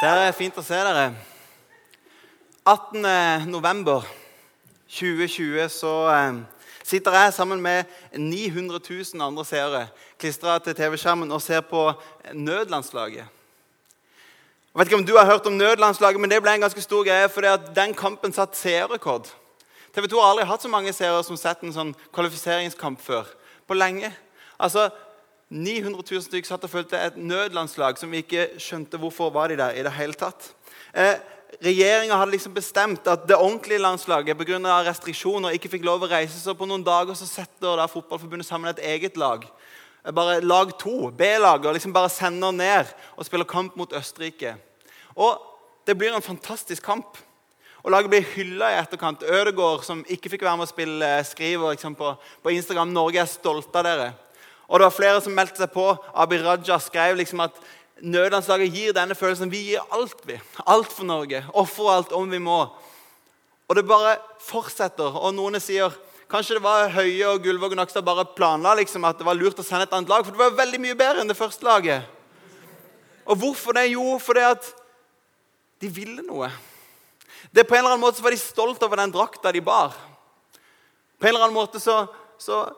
Det er fint å se dere. 18. november 2020 så eh, sitter jeg sammen med 900 000 andre seere klistra til TV-skjermen og ser på nødlandslaget. Jeg vet ikke om du har hørt om nødlandslaget, men det ble en ganske stor greie for den kampen satt seerrekord. TV 2 har aldri hatt så mange seere som sett en sånn kvalifiseringskamp før. På lenge. Altså, 900 000 stykker satt og fulgte et nødlandslag som vi ikke skjønte hvorfor var de der i det hele tatt. Eh, Regjeringa hadde liksom bestemt at det ordentlige landslaget av restriksjoner ikke fikk lov å reise. Så på noen dager så setter da Fotballforbundet sammen et eget lag. Eh, bare Lag to, B-lag, og liksom bare sender ned og spiller kamp mot Østerrike. Og Det blir en fantastisk kamp. Og Laget blir hylla i etterkant. Ødegaard, som ikke fikk være med å spille, eh, skriver liksom på, på Instagram Norge er stolte av dere. Og det var flere som meldte seg på. Abi Raja skrev liksom at nødlandslaget gir denne følelsen. Vi gir alt, vi. Alt for Norge. Ofre alt om vi må. Og det bare fortsetter. Og noen sier kanskje det var Høie og Gullvåg og Nakstad bare planla liksom, at det var lurt å sende et annet lag. For det var veldig mye bedre enn det første laget. Og hvorfor det? Jo, fordi at de ville noe. Det På en eller annen måte så var de stolt over den drakta de bar. På en eller annen måte så, så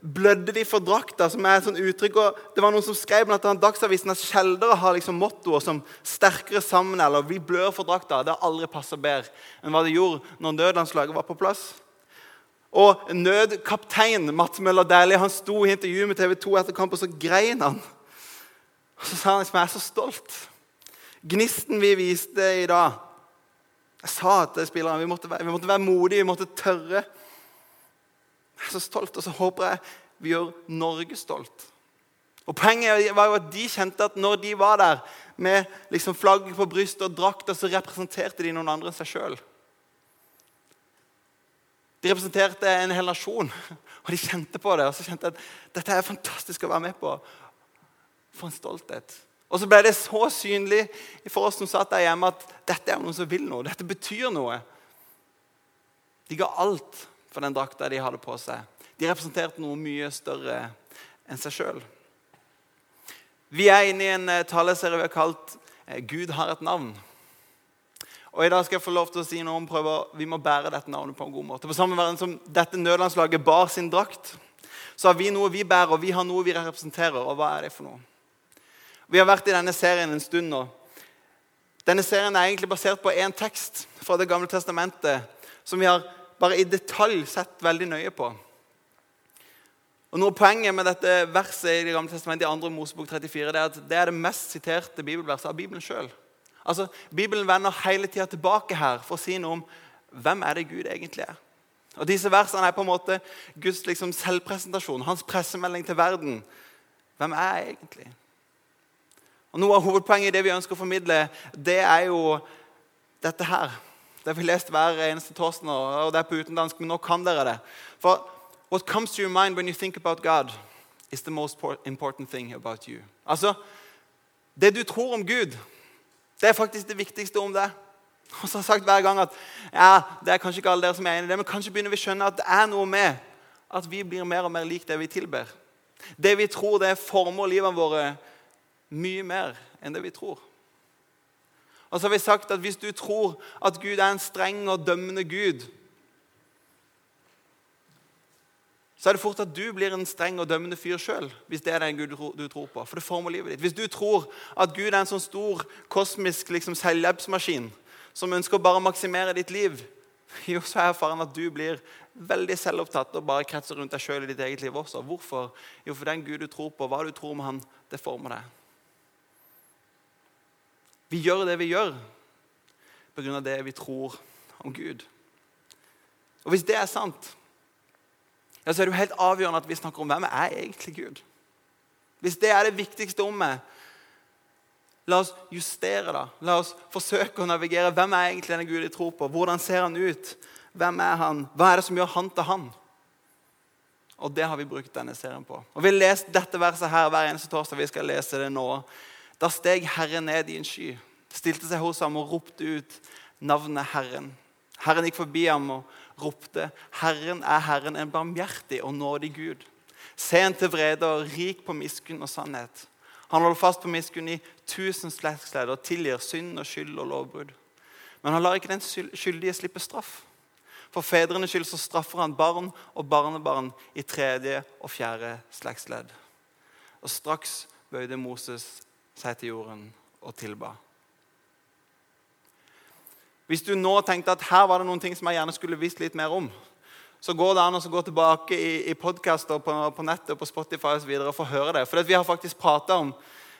blødde de for drakta, som er et sånt uttrykk. og Det var noen som skrev blant annet Dagsavisen at skjeldere har liksom mottoer som 'sterkere sammen' eller 'vi blør for drakta'. Det har aldri passa bedre enn hva det gjorde når nødlandslaget var på plass. Og nødkaptein Mats Møller Dæhlie sto i intervju med TV 2 etter kampen, og så grein han. Og Så sa han liksom 'jeg er så stolt'. Gnisten vi viste i dag Jeg sa til spillerne vi vi måtte være modige, vi måtte tørre. Jeg er så stolt, og så håper jeg vi gjør Norge stolt. Og Poenget var jo at de kjente at når de var der med liksom flagget på brystet og drakta, så representerte de noen andre enn seg sjøl. De representerte en hel nasjon, og de kjente på det. Og så kjente at dette er fantastisk å være med på. For en stolthet. Og så ble det så synlig for oss som satt der hjemme, at dette er noen som vil noe. Dette betyr noe. De ga alt for den drakta de hadde på seg. De representerte noe mye større enn seg sjøl. Vi er inne i en eh, taleserie vi har kalt eh, 'Gud har et navn'. Og I dag skal jeg få lov til å si noe om prøver. Vi må bære dette navnet på en god måte. På samme verden som dette nødlandslaget bar sin drakt, så har vi noe vi bærer, og vi har noe vi representerer. Og hva er det for noe? Vi har vært i denne serien en stund nå. Denne serien er egentlig basert på én tekst fra Det gamle testamentet som vi har bare i detalj sett veldig nøye på. Og noe av Poenget med dette verset i Det gamle testamentet i 2. Mosebok 34 det er at det er det mest siterte bibelverset av Bibelen sjøl. Altså, Bibelen vender hele tida tilbake her for å si noe om hvem er det Gud egentlig er. Og Disse versene er på en måte Guds liksom selvpresentasjon, hans pressemelding til verden. Hvem er jeg egentlig? Og Noe av hovedpoenget i det vi ønsker å formidle, det er jo dette her. Det har vi lest hver eneste torsdag, og det er på utenlandsk, men nå kan dere det. For what comes to your mind when you think about God, is the most important thing about you. Altså, Det du tror om Gud, det er faktisk det viktigste om det. Og så har jeg sagt hver gang at ja, det er kanskje ikke alle dere som er enig i det, men kanskje begynner vi å skjønne at det er noe med at vi blir mer og mer lik det vi tilber. Det vi tror, det former livene våre mye mer enn det vi tror. Og så har vi sagt at hvis du tror at Gud er en streng og dømmende Gud, så er det fort at du blir en streng og dømmende fyr sjøl. Hvis det er den Gud du tror på. For det former livet ditt. Hvis du tror at Gud er en sånn stor kosmisk liksom, selvhjelpsmaskin som ønsker å bare maksimere ditt liv, jo, så er faren at du blir veldig selvopptatt og bare kretser rundt deg sjøl i ditt eget liv også. Hvorfor? Jo, for den Gud du tror på, hva du tror om han, det former deg. Vi gjør det vi gjør pga. det vi tror om Gud. Og Hvis det er sant, ja, så er det jo helt avgjørende at vi snakker om hvem er egentlig Gud. Hvis det er det viktigste om meg, la oss justere det. La oss forsøke å navigere. Hvem er egentlig denne Gud jeg tror på? Hvordan ser han ut? Hvem er han? Hva er det som gjør han til han? Og det har vi brukt denne serien på. Og Vi har lest dette verset her hver eneste torsdag. Vi skal lese det nå. Da steg Herren ned i en sky, stilte seg hos ham og ropte ut navnet Herren. Herren gikk forbi ham og ropte, 'Herren er Herren, en barmhjertig og nådig Gud.' Sen til vrede og rik på miskunn og sannhet. Han holder fast på miskunn i tusen slektsledd og tilgir synd og skyld og lovbrudd. Men han lar ikke den skyldige slippe straff. For fedrenes skyld så straffer han barn og barnebarn i tredje og fjerde slektsledd. Og straks bøyde Moses seg til jorden og tilba. Hvis du nå tenkte at her var det noen ting som jeg gjerne skulle visst litt mer om, så går det an å gå tilbake i, i podkaster på, på, nettet på Spotify og, så videre, og få høre det. For vi har faktisk prata om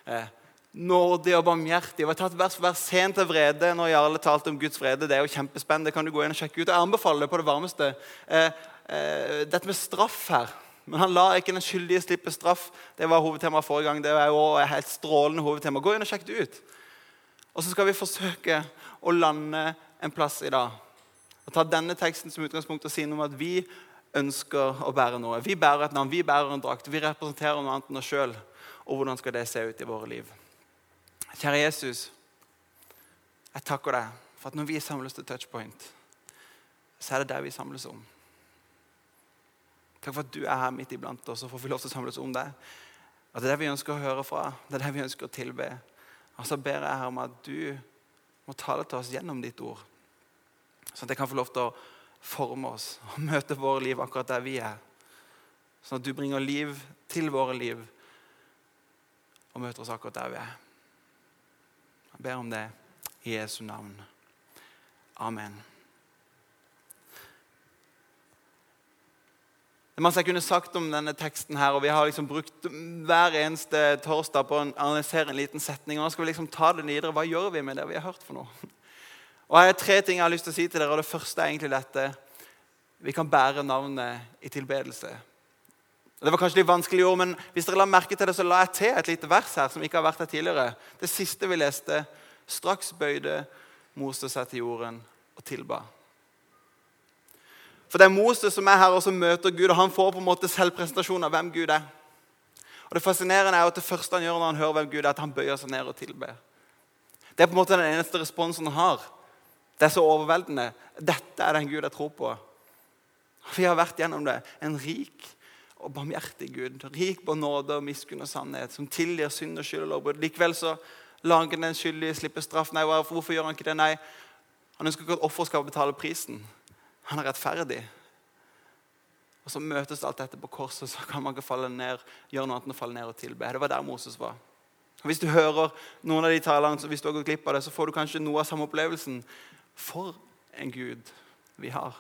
eh, nådig og barmhjertig. Vi har tatt vers for vers sent til vrede når Jarle talte om Guds vrede. Det er jo kjempespennende. Det kan du gå inn og sjekke ut. Jeg anbefaler det på det varmeste. Eh, eh, dette med straff her. Men han lar ikke den skyldige slippe straff. Det var hovedtemaet forrige gang. Det er et strålende hovedtema. Gå inn og sjekk det ut. Og så skal vi forsøke å lande en plass i dag og ta denne teksten som utgangspunkt og si noe om at vi ønsker å bære noe. Vi bærer et navn, vi bærer en drakt, vi representerer noe annet enn oss sjøl. Og hvordan skal det se ut i våre liv? Kjære Jesus, jeg takker deg for at når vi samles til touchpoint, så er det der vi samles om. Takk for at du er her midt iblant oss, og får vi lov til å samles om deg. At det er det vi ønsker å høre fra, det er det vi ønsker å tilbe. Og så ber jeg her om at du må tale til oss gjennom ditt ord. Sånn at jeg kan få lov til å forme oss og møte våre liv akkurat der vi er. Sånn at du bringer liv til våre liv og møter oss akkurat der vi er. Jeg ber om det i Jesu navn. Amen. Det er masse jeg kunne sagt om denne teksten, her, og vi har liksom brukt hver eneste torsdag på å analysere en liten setning. og Nå skal vi liksom ta det videre. Hva gjør vi med det vi har hørt for noe? Og Jeg har tre ting jeg har lyst til å si til dere. og Det første er egentlig dette. Vi kan bære navnet i tilbedelse. Det var kanskje litt vanskelig ord, men hvis dere la merke til det, så la jeg til et lite vers her som ikke har vært her tidligere. Det siste vi leste. Straks bøyde Moses seg til jorden og tilba. For det er Moses som er her og som møter Gud, og han får på en måte selvpresentasjon av hvem Gud er. Og Det fascinerende er at det første han gjør når han hører hvem Gud er, at han bøyer seg ned og tilber. Det er på en måte den eneste responsen han har. Det er så overveldende. Dette er den Gud jeg tror på. Vi har vært gjennom det. En rik og barmhjertig Gud. Rik på nåde og miskunn og sannhet, som tilgir synd og skyld og lovbrudd. Likevel så lar han den skyldige slippe straff. Nei, Hvorfor gjør han ikke det? Nei, Han ønsker ikke at offeret skal betale prisen. Han er rettferdig. Og Så møtes alt dette på korset, så kan man ikke falle ned, gjøre noe annet enn å falle ned og tilbe. Det var der Moses var. Og Hvis du hører noen av de talene, hvis du har gått glipp av det, så får du kanskje noe av samme opplevelsen. For en Gud vi har.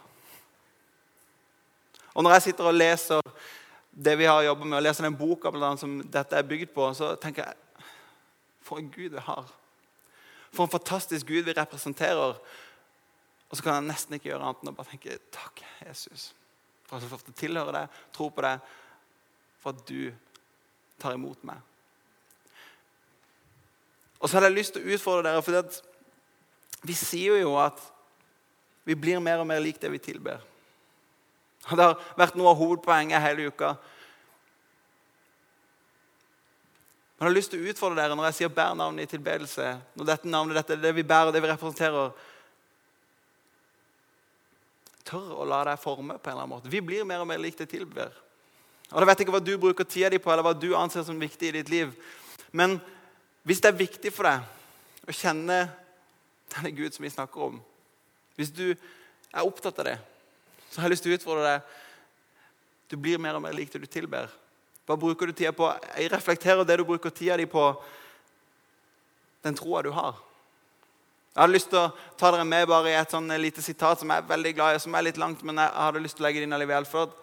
Og Når jeg sitter og leser det vi har jobbet med, og leser den boka som dette er bygd på, så tenker jeg For en Gud vi har. For en fantastisk Gud vi representerer. Og så kan jeg nesten ikke gjøre annet enn å bare tenke takk, Jesus, for at jeg får tilhøre deg, tro på deg, for at du tar imot meg. Og så hadde jeg lyst til å utfordre dere, for vi sier jo at vi blir mer og mer lik det vi tilber. Det har vært noe av hovedpoenget hele uka. Men jeg har lyst til å utfordre dere når jeg sier 'bær navnet i tilbedelse'. Når dette navnet, dette, er det vi bærer, det vi representerer, tør å la deg forme på en eller annen måte. Vi blir mer og mer lik det tilber. Og Jeg vet ikke hva du bruker tida di på, eller hva du anser som viktig i ditt liv. Men hvis det er viktig for deg å kjenne denne Gud som vi snakker om, hvis du er opptatt av det, så har jeg lyst til å utfordre deg. Du blir mer og mer lik det du tilber. Hva bruker du tida på? Jeg reflekterer det du bruker tida di på, den troa du har. Jeg hadde lyst til å ta dere med bare i et sånn lite sitat som jeg er veldig glad i, som er litt langt, men jeg hadde lyst til å legge det inn allikevel. For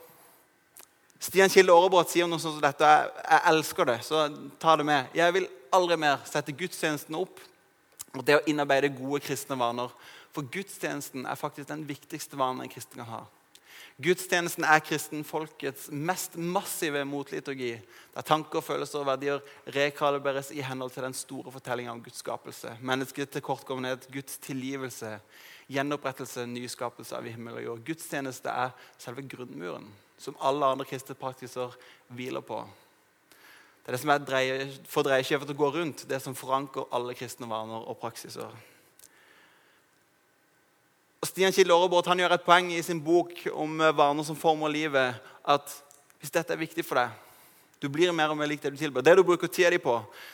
Stian Kilde Aarebrot sier noe sånt som dette, jeg, jeg, elsker det, så ta det med. Jeg vil aldri mer sette gudstjenesten opp og det å innarbeide gode kristne vaner. For gudstjenesten er faktisk den viktigste vanen en kristen kan ha. Gudstjenesten er kristenfolkets mest massive motliturgi, der tanker, følelser og verdier rekaliberes i henhold til den store fortellinga om Guds skapelse, Mennesket til kortkommenhet, Guds tilgivelse, gjenopprettelse, nyskapelse av himmel og jord. Gudstjeneste er selve grunnmuren som alle andre kristne praktiser hviler på. Det er det som er dreie, for dreieskjevet å gå rundt, det som forankrer alle kristne vaner og praksiser. Stian Kjell Aarebrot gjør et poeng i sin bok om vaner som former livet, at hvis dette er viktig for deg, Du blir mer og mer lik det du tilber. Det du bruker tida di på,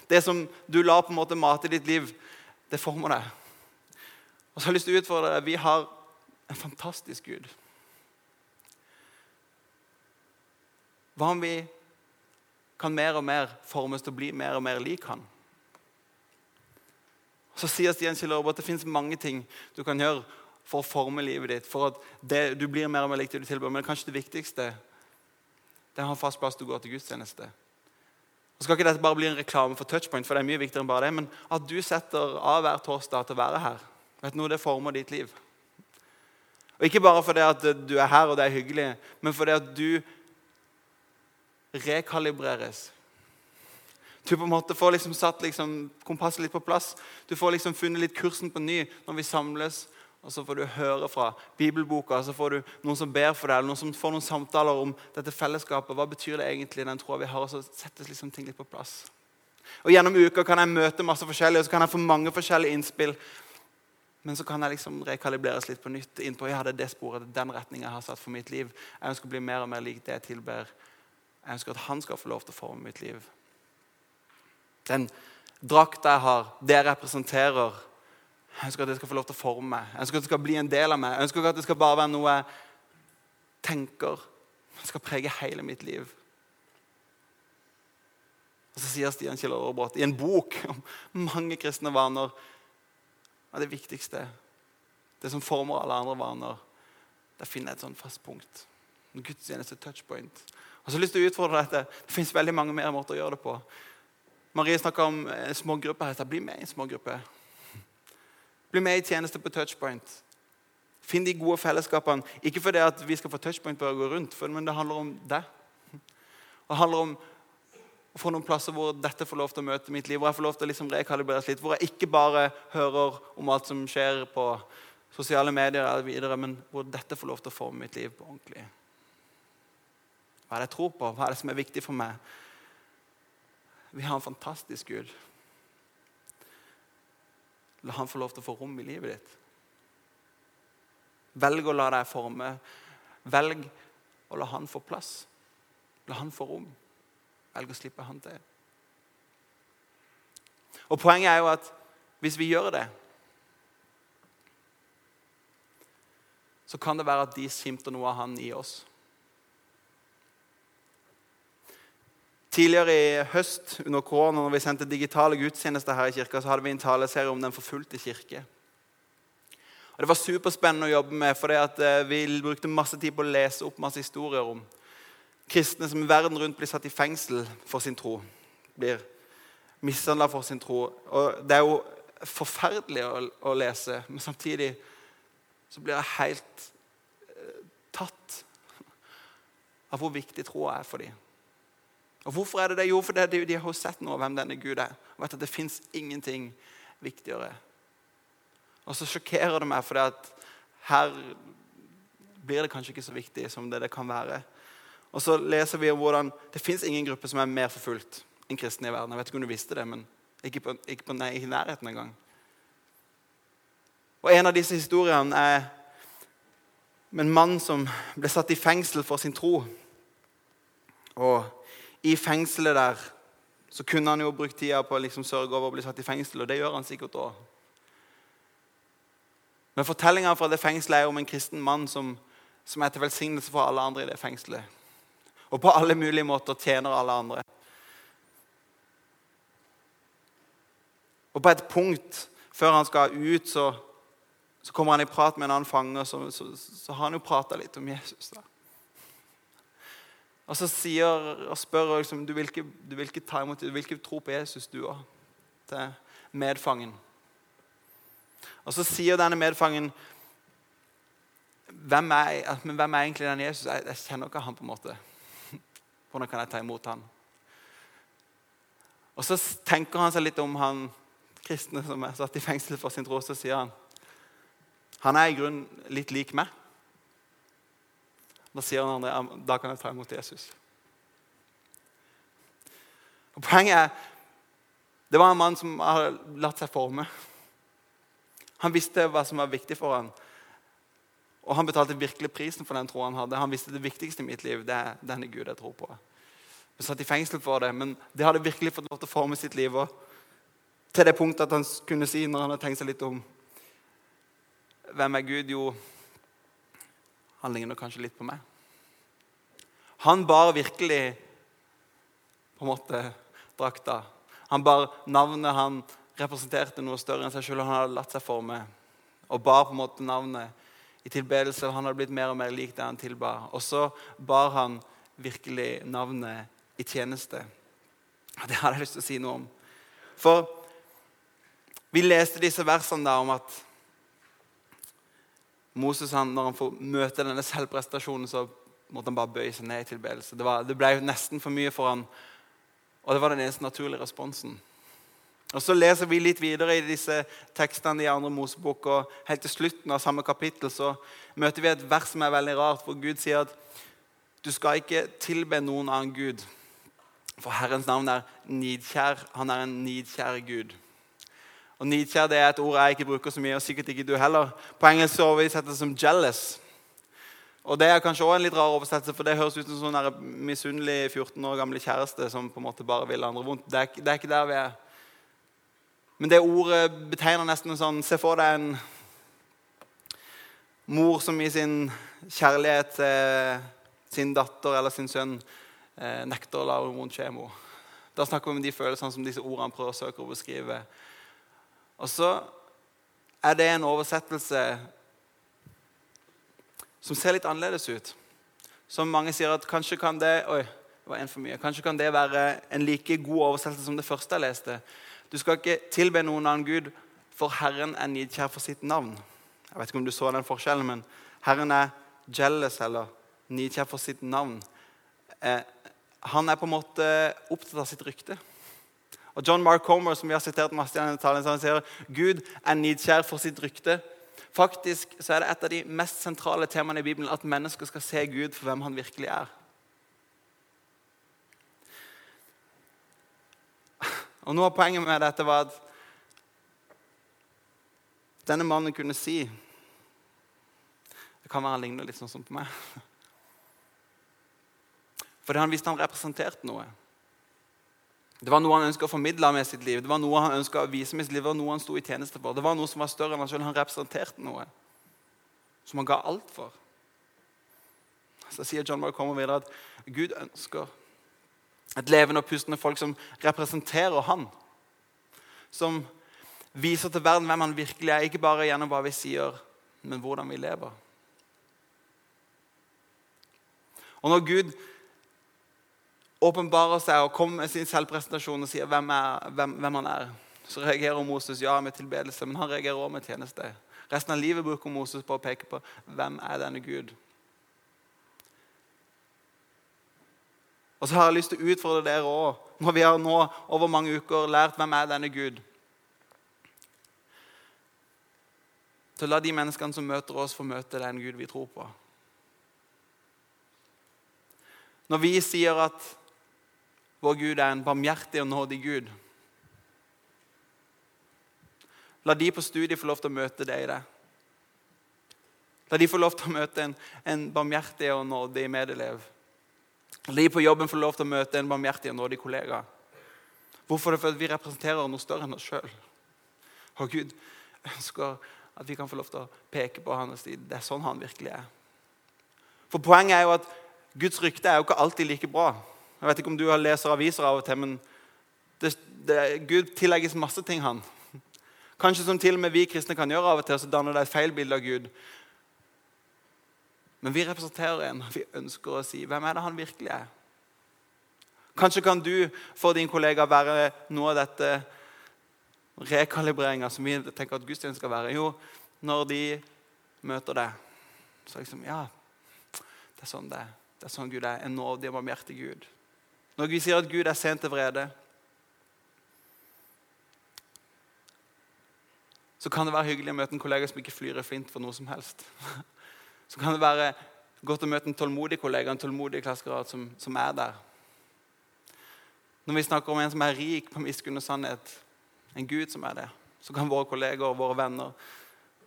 det som du lar på en måte mate ditt liv, det former deg. Og så har jeg lyst til å utfordre deg. Vi har en fantastisk Gud. Hva om vi kan mer og mer formes til å bli mer og mer lik han? Så sier Stian Kjell at det fins mange ting du kan gjøre for å forme livet ditt, for at det, du blir mer og mer lik det du tilbyr. Men kanskje det viktigste det er å ha fast plass til å gå til gudstjeneste. Og skal ikke dette bare bli en reklame for touchpoint, for det er mye viktigere enn bare det, men at du setter av hver torsdag til å være her. Vet du noe, Det former ditt liv. Og Ikke bare fordi at du er her og det er hyggelig, men fordi at du rekalibreres. Du på en måte får liksom satt liksom kompasset litt på plass. Du får liksom funnet litt kursen på ny når vi samles og så får du høre fra bibelboka, så får du noen som ber for deg, eller noen som får noen samtaler om dette fellesskapet. Hva betyr det egentlig, den troa vi har? Og så settes liksom ting litt på plass. Og Gjennom uka kan jeg møte masse forskjellige, og så kan jeg få mange forskjellige innspill. Men så kan jeg liksom rekalibreres litt på nytt inn på ja, det er det sporet, den retningen jeg har satt for mitt liv. Jeg ønsker å bli mer og mer lik det jeg tilber. Jeg ønsker at han skal få lov til å forme mitt liv. Den drakta jeg har, det jeg representerer, jeg ønsker at det skal få lov til å forme meg. Jeg ønsker at det skal bli en del av meg. Jeg ønsker at det skal bare være noe jeg tenker. Det skal prege hele mitt liv. Og Så sier Stian Kjell Aarebrot i en bok om mange kristne vaner at det viktigste, det som former alle andre vaner, der finner jeg et sånt fast punkt. En gudstjeneste touchpoint. Og så har jeg lyst til å utfordre dette. Det fins veldig mange mer måter å gjøre det på. Marie snakka om smågrupper. Bli med i en smågruppe. Bli med i tjeneste på touchpoint. Finn de gode fellesskapene. Ikke fordi at vi skal få touchpoint å gå rundt, men det handler om deg. Det handler om å få noen plasser hvor dette får lov til å møte mitt liv, hvor jeg får lov til å liksom rekalibreres litt, hvor jeg ikke bare hører om alt som skjer på sosiale medier, eller videre, men hvor dette får lov til å forme mitt liv på ordentlig. Hva er det jeg tror på? Hva er det som er viktig for meg? Vi har en fantastisk Gud. La han få lov til å få rom i livet ditt. Velg å la deg forme. Velg å la han få plass. La han få rom. Velg å slippe han til. Og Poenget er jo at hvis vi gjør det, så kan det være at de simter noe av han i oss. Tidligere i høst under korona, når vi sendte digitale gudstjenester her i kirka, så hadde vi en taleserie om Den forfulgte kirke. Og Det var superspennende å jobbe med, for eh, vi brukte masse tid på å lese opp masse historier om kristne som verden rundt blir satt i fengsel for sin tro. Blir mishandla for sin tro. Og Det er jo forferdelig å, å lese, men samtidig så blir jeg helt eh, tatt av hvor viktig troa er for dem. Og Hvorfor er det det? Jo, fordi de har sett av hvem denne Gud er. Og vet at det fins ingenting viktigere. Og så sjokkerer det meg, for her blir det kanskje ikke så viktig som det det kan være. Og så leser vi om hvordan det fins ingen gruppe som er mer forfulgt enn kristne i verden. Jeg vet ikke om du visste det, men ikke på, ikke på nei, ikke nærheten engang. Og En av disse historiene er med en mann som ble satt i fengsel for sin tro. Og i fengselet der, så kunne han jo brukt tida på å liksom sørge over å bli satt i fengsel, og det gjør han sikkert òg. Men fortellinga fra det fengselet er om en kristen mann som, som er til velsignelse for alle andre i det fengselet. Og på alle mulige måter tjener alle andre. Og på et punkt før han skal ut, så, så kommer han i prat med en annen fange. Så, så, så har han jo prata litt om Jesus. der. Og så sier, og spør liksom, du vil, ikke, du vil ikke ta imot, du vil ikke tro på Jesus, du òg, til medfangen. Og så sier denne medfangen hvem er, men hvem er egentlig den Jesus? Jeg, jeg kjenner ikke han på en måte. Hvordan kan jeg ta imot han? Og Så tenker han seg litt om han kristne som er satt i fengsel for sin tro. Så sier han han er i grunnen litt lik meg. Da sier han andre da kan jeg ta imot Jesus. Og Poenget er det var en mann som har latt seg forme. Han visste hva som var viktig for ham. Og han betalte virkelig prisen for den troen han hadde. Han visste det viktigste i mitt liv det er denne Gud jeg tror på. Han satt i fengsel for det, men det hadde virkelig fått lov til å forme sitt liv. Og til det punktet at han kunne si, når han hadde tenkt seg litt om Hvem er Gud? Jo, han ligner kanskje litt på meg. Han bar virkelig på en måte drakta. Han bar navnet. Han representerte noe større enn seg selv. Han hadde latt seg forme og bar på en måte navnet i tilbedelse. Han hadde blitt mer og mer lik det han tilba. Og så bar han virkelig navnet i tjeneste. Og Det hadde jeg lyst til å si noe om. For vi leste disse versene da om at Moses, han, når han får møte denne selvprestasjonen, så måtte han bare bøye seg ned i tilbedelse. Det, det ble nesten for mye for han, og det var den eneste naturlige responsen. Og Så leser vi litt videre i disse tekstene i andre Mosebok, og helt til slutten av samme kapittel så møter vi et vers som er veldig rart, hvor Gud sier at du skal ikke tilbe noen annen Gud. For Herrens navn er nidkjær. Han er en nidkjær Gud. Og Nidkjær det er et ord jeg ikke bruker så mye, og sikkert ikke du heller. På engelsk så oversettes det som 'jealous'. Og Det er kanskje også en litt rar oversettelse, for det høres ut som en sånn misunnelig 14 år gamle kjæreste som på en måte bare vil andre vondt. Det er, det er, ikke der vi er. Men det ordet betegner nesten en sånn Se for deg en mor som i sin kjærlighet til sin datter eller sin sønn eh, nekter å la hormonkjemo. Da snakker vi om de følelsene som disse ordene prøver å søke å beskrive. Og så er det en oversettelse som ser litt annerledes ut. Som mange sier at kanskje kan det oi, det var en for mye, kanskje kan det være en like god oversettelse som det første jeg leste. Du skal ikke tilbe noen annen Gud, for Herren er nidkjær for sitt navn. Jeg vet ikke om du så den forskjellen, men Herren er jealous, eller nidkjær for sitt navn. Eh, han er på en måte opptatt av sitt rykte. Og John Mark Homer som vi har sitert masse i denne talen, han sier Gud er nidkjær for sitt rykte. Faktisk så er det et av de mest sentrale temaene i Bibelen at mennesker skal se Gud for hvem han virkelig er. Og Noe av poenget med dette var at denne mannen kunne si Det kan være han ligner litt sånn som på meg. Fordi han visste han representerte noe. Det var noe han ønska å formidle med sitt liv. Det var noe han ønsket å vise med sitt liv. Det var noe han sto i tjeneste for. Det var noe som var større enn han selv. Han representerte noe som han ga alt for. Så sier John Mark kommer videre at Gud ønsker et levende og pustende folk som representerer han. Som viser til verden hvem han virkelig er, ikke bare gjennom hva vi sier, men hvordan vi lever. Og når Gud åpenbarer seg og kommer med sin selvpresentasjon og sier hvem, er, hvem, hvem han er, så reagerer Moses ja med tilbedelse, men han reagerer også med tjeneste. Resten av livet bruker Moses på å peke på hvem er denne Gud. Og så har jeg lyst til å utfordre dere òg, når vi har nå over mange uker lært hvem er denne Gud. Til å la de menneskene som møter oss, få møte den Gud vi tror på. Når vi sier at vår Gud er en barmhjertig og nådig Gud. La de på studiet få lov til å møte deg i det. La de få lov til å møte en, en barmhjertig og nådig medelev. La de på jobben få lov til å møte en barmhjertig og nådig kollega. Hvorfor? Det fordi vi representerer noe større enn oss sjøl. Og Gud ønsker at vi kan få lov til å peke på hans tid. Det er sånn han virkelig er. For Poenget er jo at Guds rykte er jo ikke alltid like bra. Jeg vet ikke om du leser aviser av og til, men det, det, Gud tillegges masse ting, han. Kanskje som til og med vi kristne kan gjøre av og til, så danner det et feil bilde av Gud. Men vi representerer en, og vi ønsker å si hvem er det han virkelig er. Kanskje kan du for din kollega være noe av dette rekalibreringa som vi tenker at gudstjenesten skal være. Jo, når de møter deg, så liksom Ja, det er sånn det er. Det er sånn Gud er. En nådig og barmhjertig Gud. Når vi sier at Gud er sent til vrede, så kan det være hyggelig å møte en kollega som ikke flyr i flint for noe som helst. Så kan det være godt å møte en tålmodig kollega, en tålmodig klassekamerat som, som, er der. Når vi snakker om en som er rik på miskunn og sannhet, en Gud som er det, så kan våre kolleger, våre venner,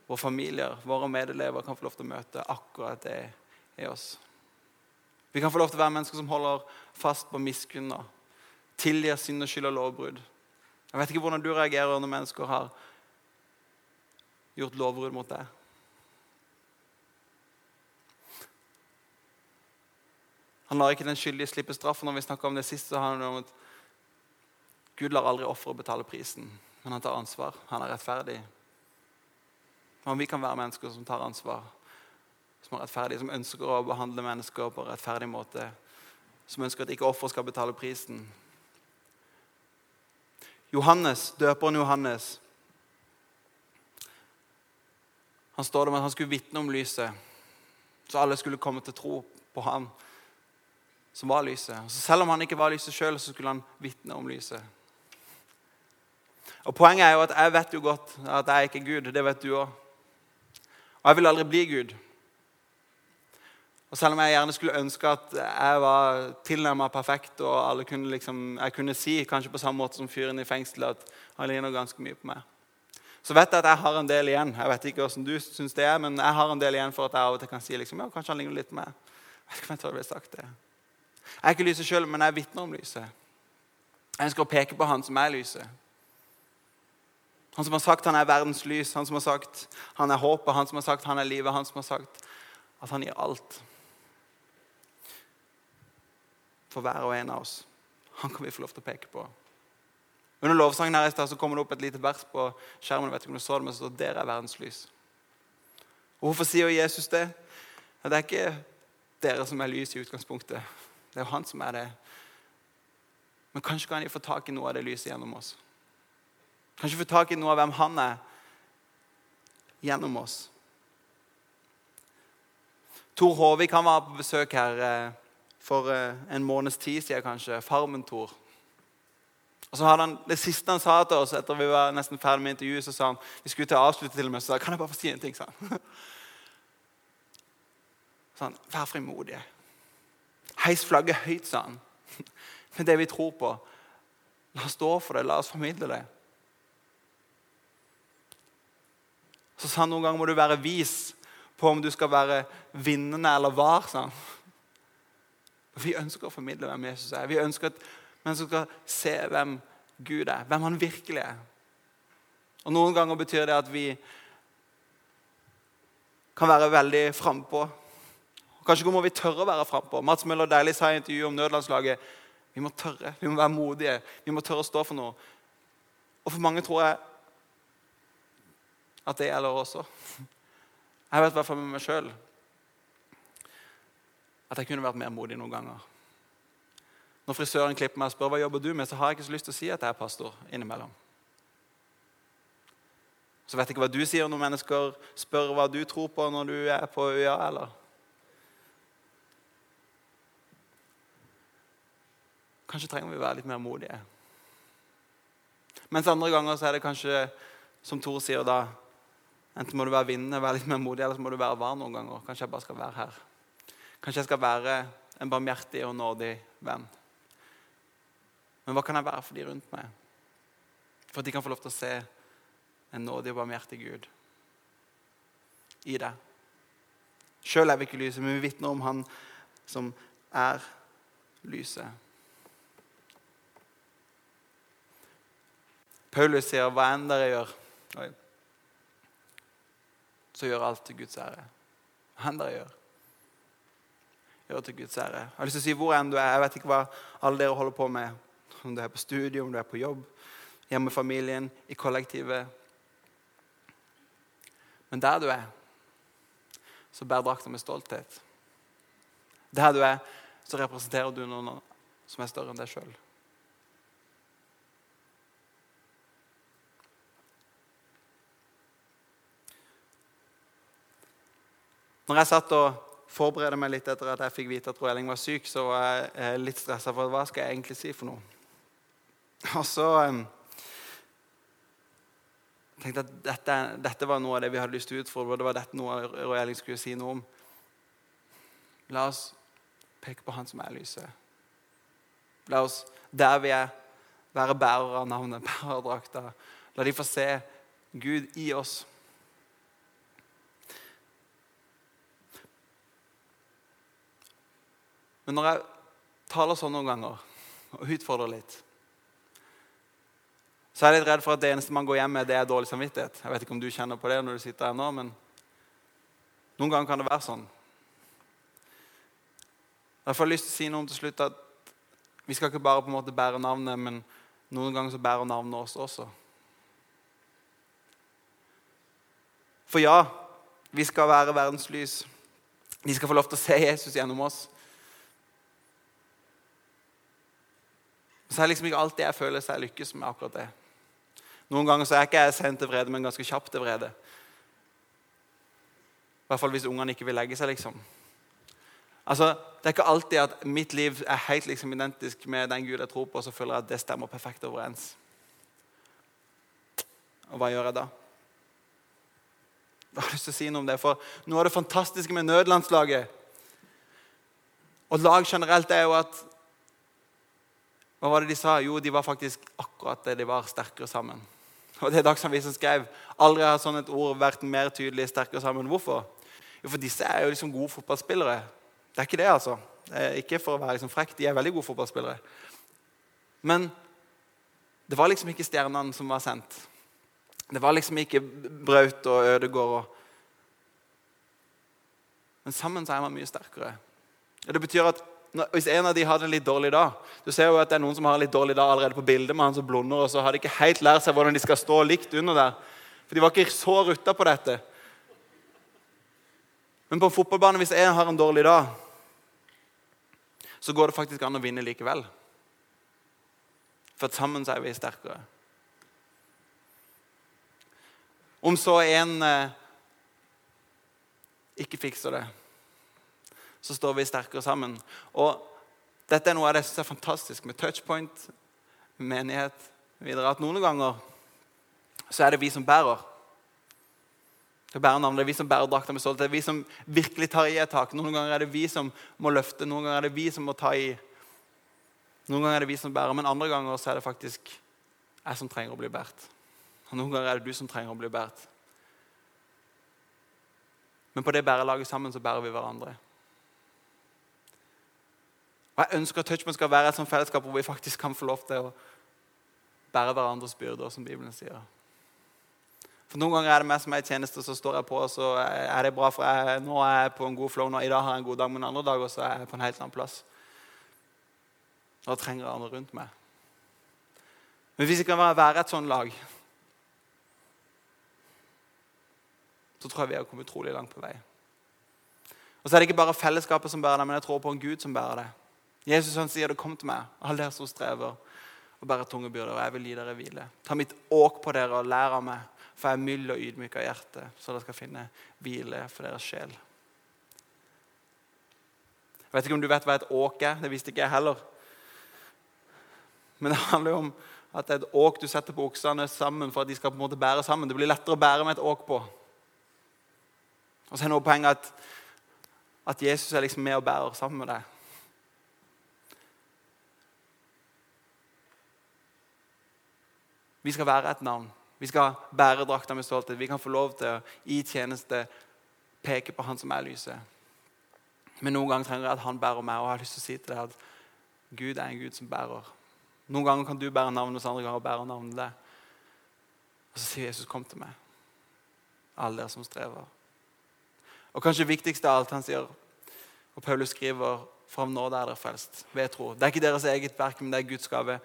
våre familier, våre medelever kan få lov til å møte akkurat det i oss. Vi kan få lov til å være mennesker som holder fast på miskunn og tilgir synd og skyld og lovbrudd. Jeg vet ikke hvordan du reagerer når mennesker har gjort lovbrudd mot deg. Han lar ikke den skyldige slippe straff. Når vi om det sist, så handler det om at Gud lar aldri offeret betale prisen, men han tar ansvar. Han er rettferdig. Og vi kan være mennesker som tar ansvar, som er rettferdige, som ønsker å behandle mennesker på rettferdig måte, som ønsker at ikke offer skal betale prisen. Johannes, døperen Johannes, han står der med at han skulle vitne om lyset, så alle skulle komme til tro på ham som var lyset. Så selv om han ikke var lyset sjøl, skulle han vitne om lyset. Og Poenget er jo at jeg vet jo godt at jeg er ikke Gud. Det vet du òg. Og jeg vil aldri bli Gud. Og Selv om jeg gjerne skulle ønske at jeg var tilnærmet perfekt, og kunne liksom, jeg kunne si, kanskje på samme måte som fyren i fengselet, at han ligner ganske mye på meg, så vet jeg at jeg har en del igjen. Jeg vet ikke hvordan du syns det er, men jeg har en del igjen for at jeg av og til kan si liksom, ja, kanskje han ligner litt på meg. Jeg vet ikke om jeg det ble sagt det. Jeg er ikke lyset sjøl, men jeg vitner om lyset. Jeg ønsker å peke på han som er lyset. Han som har sagt han er verdens lys, han som har sagt han er håpet, han som har sagt han er livet, han som har sagt at han gir alt for hver og en av oss. Han kan vi få lov til å peke på. Under lovsangen her i sted så kommer det opp et lite vers på skjermen. vet ikke om du så det, men så står 'Dere er verdens lys'. Og Hvorfor sier Jesus det? Det er ikke dere som er lys i utgangspunktet. Det er jo han som er det. Men kanskje kan de få tak i noe av det lyset gjennom oss. Kanskje få tak i noe av hvem han er gjennom oss. Tor Håvik han var på besøk her eh, for eh, en måneds tid siden, kanskje. Farmen-Tor. Og så hadde han, Det siste han sa til oss etter vi var nesten ferdig med intervjuet, så sa han vi skulle til å avslutte til og med, så sa han, kan jeg bare få si en ting. sa han. Så han, Vær frimodige. Heis flagget høyt, sa han. Med det vi tror på. La oss stå for det. La oss formidle det. Så sa han noen ganger må du være vis på om du skal være vinnende eller var. sa han. Vi ønsker å formidle hvem Jesus er. Vi ønsker at mennesker skal se hvem Gud er, hvem han virkelig er. Og Noen ganger betyr det at vi kan være veldig frampå Kanskje må vi tørre å være frampå. Mats Møller Deilig sa i intervjuet om nødlandslaget vi må tørre, vi må være modige, vi må tørre å stå for noe. Og for mange tror jeg at det gjelder også. Jeg vet i hvert fall med meg sjøl at jeg kunne vært mer modig noen ganger. Når frisøren klipper meg og spør hva jobber du med, så har jeg ikke så lyst til å si at jeg er pastor innimellom. Så vet jeg ikke hva du sier når mennesker spør hva du tror på når du er på øya. eller Kanskje trenger vi å være litt mer modige. Mens andre ganger så er det kanskje, som Tor sier da Enten må du være vinnende, være litt mer modig, eller så må du være var noen ganger. Kanskje jeg bare skal være her. Kanskje jeg skal være en barmhjertig og nådig venn. Men hva kan jeg være for de rundt meg? For at de kan få lov til å se en nådig og barmhjertig Gud i deg. Sjøl er vi ikke lyset, men vi vitner om Han som er lyset. Paulus sier, 'Hva enn dere gjør, så gjør alt til Guds ære'. Hva enn dere gjør, gjør til Guds ære. Jeg har lyst til å si hvor enn du er. Jeg vet ikke hva alle dere holder på med. Om du er på studiet, om du er på jobb, hjemme i familien, i kollektivet. Men der du er, så bærer drakta med stolthet. Der du er, så representerer du noen som er større enn deg sjøl. Når jeg satt og forberedte meg litt etter at jeg fikk vite at Roelling var syk, så var jeg eh, litt stressa for hva skal jeg egentlig si for noe. Og så um, tenkte jeg at dette, dette, var noe av det vi hadde lyst til å utfordre. Det var dette noe Roelling skulle si noe om. La oss peke på Han som er lyset. La oss, der vi er, være bærere av navnet, bærerdrakta. La de få se Gud i oss. Men når jeg taler sånn noen ganger og utfordrer litt, så er jeg litt redd for at det eneste man går hjem med, det er dårlig samvittighet. Jeg vet ikke om du kjenner på det når du sitter her nå, men noen ganger kan det være sånn. Derfor har jeg lyst til å si noe om til slutt at vi skal ikke bare på en måte bære navnet, men noen ganger så bærer navnet oss også. For ja, vi skal være verdens lys. De skal få lov til å se Jesus gjennom oss. Så er det liksom ikke alltid jeg føler seg lykkes med akkurat det. Noen ganger så er ikke jeg sent til vrede, men ganske kjapt til vrede. I hvert fall hvis ungene ikke vil legge seg, liksom. Altså, Det er ikke alltid at mitt liv er helt liksom, identisk med den Gud jeg tror på, og så føler jeg at det stemmer perfekt overens. Og hva gjør jeg da? Jeg har lyst til å si noe om det, for Noe av det fantastiske med nødlandslaget og lag generelt er jo at Hva var det de sa? Jo, de var faktisk akkurat det de var, sterkere sammen. Og det er Dagsavisen skrev. Aldri har sånn et ord vært mer tydelig sterkere sammen. Hvorfor? Jo, for disse er jo liksom gode fotballspillere. Det er ikke det, altså. Det ikke for å være liksom frekk. De er veldig gode fotballspillere. Men det var liksom ikke stjernene som var sendt. Det var liksom ikke Braut og Ødegård. Men sammen så er man mye sterkere. Og det betyr at Hvis en av de hadde en litt dårlig dag Du ser jo at det er noen som har en litt dårlig dag allerede på bildet med han som blunder, og så har de ikke helt lært seg hvordan de skal stå likt under der. For de var ikke så rutta på dette. Men på en fotballbane, hvis en har en dårlig dag, så går det faktisk an å vinne likevel. For sammen så er vi sterkere. Om så en eh, ikke fikser det, så står vi sterkere sammen. Og dette er noe av det jeg syns er fantastisk med touchpoint, menighet videre, at noen ganger så er det vi som bærer. Det bærer navnet, det er vi som bærer drakta med stolthet. Det er vi som virkelig tar i et tak. Noen ganger er det vi som må løfte, noen ganger er det vi som må ta i. Noen ganger er det vi som bærer, men andre ganger så er det faktisk jeg som trenger å bli båret. Og noen ganger er det du som trenger å bli båret. Men på det bærelaget sammen så bærer vi hverandre. Og Jeg ønsker at Touchman skal være et sånt fellesskap hvor vi faktisk kan få lov til å bære hverandres byrder, som Bibelen sier. For Noen ganger er det meg som er i tjeneste, så står jeg på, og så er det bra, for jeg, nå er jeg på en god flow. Nå, I dag har jeg en god dag, men andre dager så er jeg på en helt annen plass. Da trenger jeg andre rundt meg. Men hvis jeg kan være et sånt lag, så tror jeg vi har kommet utrolig langt på vei. Og så er det ikke bare fellesskapet som bærer det, men jeg tror på en Gud som bærer det. Jesus han sier det, 'Kom til meg, alle dere som strever og bærer tunge byrder, og jeg vil gi dere hvile.' Ta mitt åk på dere og lær av meg, for jeg er mild og ydmyk av hjerte, så dere skal finne hvile for deres sjel. Jeg vet ikke om du vet hva et åk er. Det visste ikke jeg heller. Men det handler jo om at det er et åk du setter på oksene sammen for at de skal på en måte bære sammen. Det blir lettere å bære med et åk på. Og så er noe poenget at, at Jesus er liksom med og bærer sammen med deg. Vi skal være et navn. Vi skal bære drakta med stolthet. Vi kan få lov til å i tjeneste peke på Han som er lyset. Men noen ganger trenger jeg at Han bærer meg, og jeg har lyst til å si til deg at Gud er en Gud som bærer. Noen ganger kan du bære navnet, og andre ganger bærer navnet deg. Og så sier Jesus, 'Kom til meg, alle dere som strever.' Og kanskje viktigst av alt, han sier, og Paulus skriver fram nå er dere frelst ved tro. Det er ikke deres eget verk, men det er Guds gave.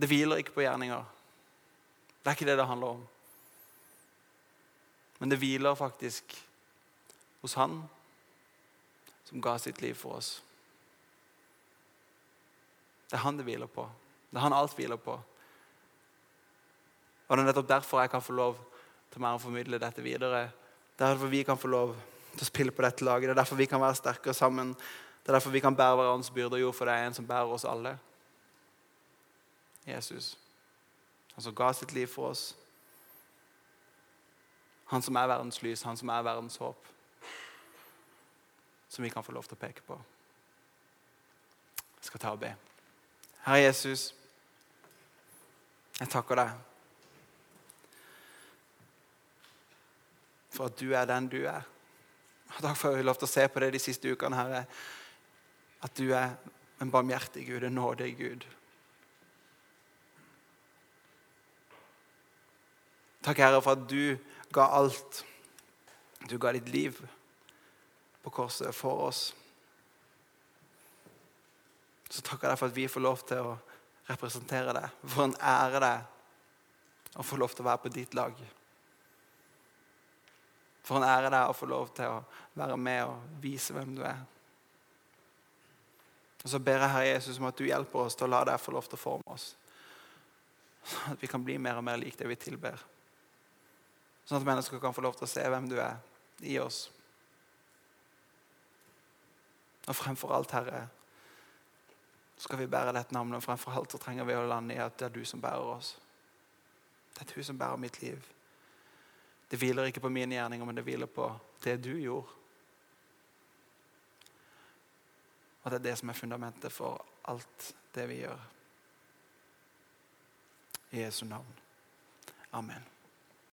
Det hviler ikke på gjerninger. Det er ikke det det handler om. Men det hviler faktisk hos Han som ga sitt liv for oss. Det er han det hviler på. Det er han alt hviler på. Og Det er nettopp derfor jeg kan få lov til meg å formidle dette videre. Det er derfor vi kan få lov til å spille på dette laget. Det er derfor vi kan være sterkere sammen. Det er derfor vi kan bære hverandres byrder, jo, for det er en som bærer oss alle. Jesus. Han som ga sitt liv for oss. Han som er verdens lys, han som er verdens håp. Som vi kan få lov til å peke på. Jeg skal ta og be. Herre Jesus, jeg takker deg for at du er den du er. Og Takk for at vi har lov til å se på det de siste ukene. Herre. at du er en barmhjertig Gud, en nådig Gud. Takk, Herre, for at du ga alt. Du ga ditt liv på korset for oss. Så takker jeg for at vi får lov til å representere deg. For en ære det å få lov til å være på ditt lag. For en ære det å få lov til å være med og vise hvem du er. Og Så ber jeg Herre Jesus om at du hjelper oss til å la deg få lov til å forme oss. Sånn at vi kan bli mer og mer lik det vi tilber. Sånn at mennesker kan få lov til å se hvem du er i oss. Og fremfor alt, Herre, skal vi bære dette navnet. Og fremfor alt så trenger vi å lande i at det er du som bærer oss. Det er du som bærer mitt liv. Det hviler ikke på mine gjerninger, men det hviler på det du gjorde. Og det er det som er fundamentet for alt det vi gjør. I Jesu navn. Amen.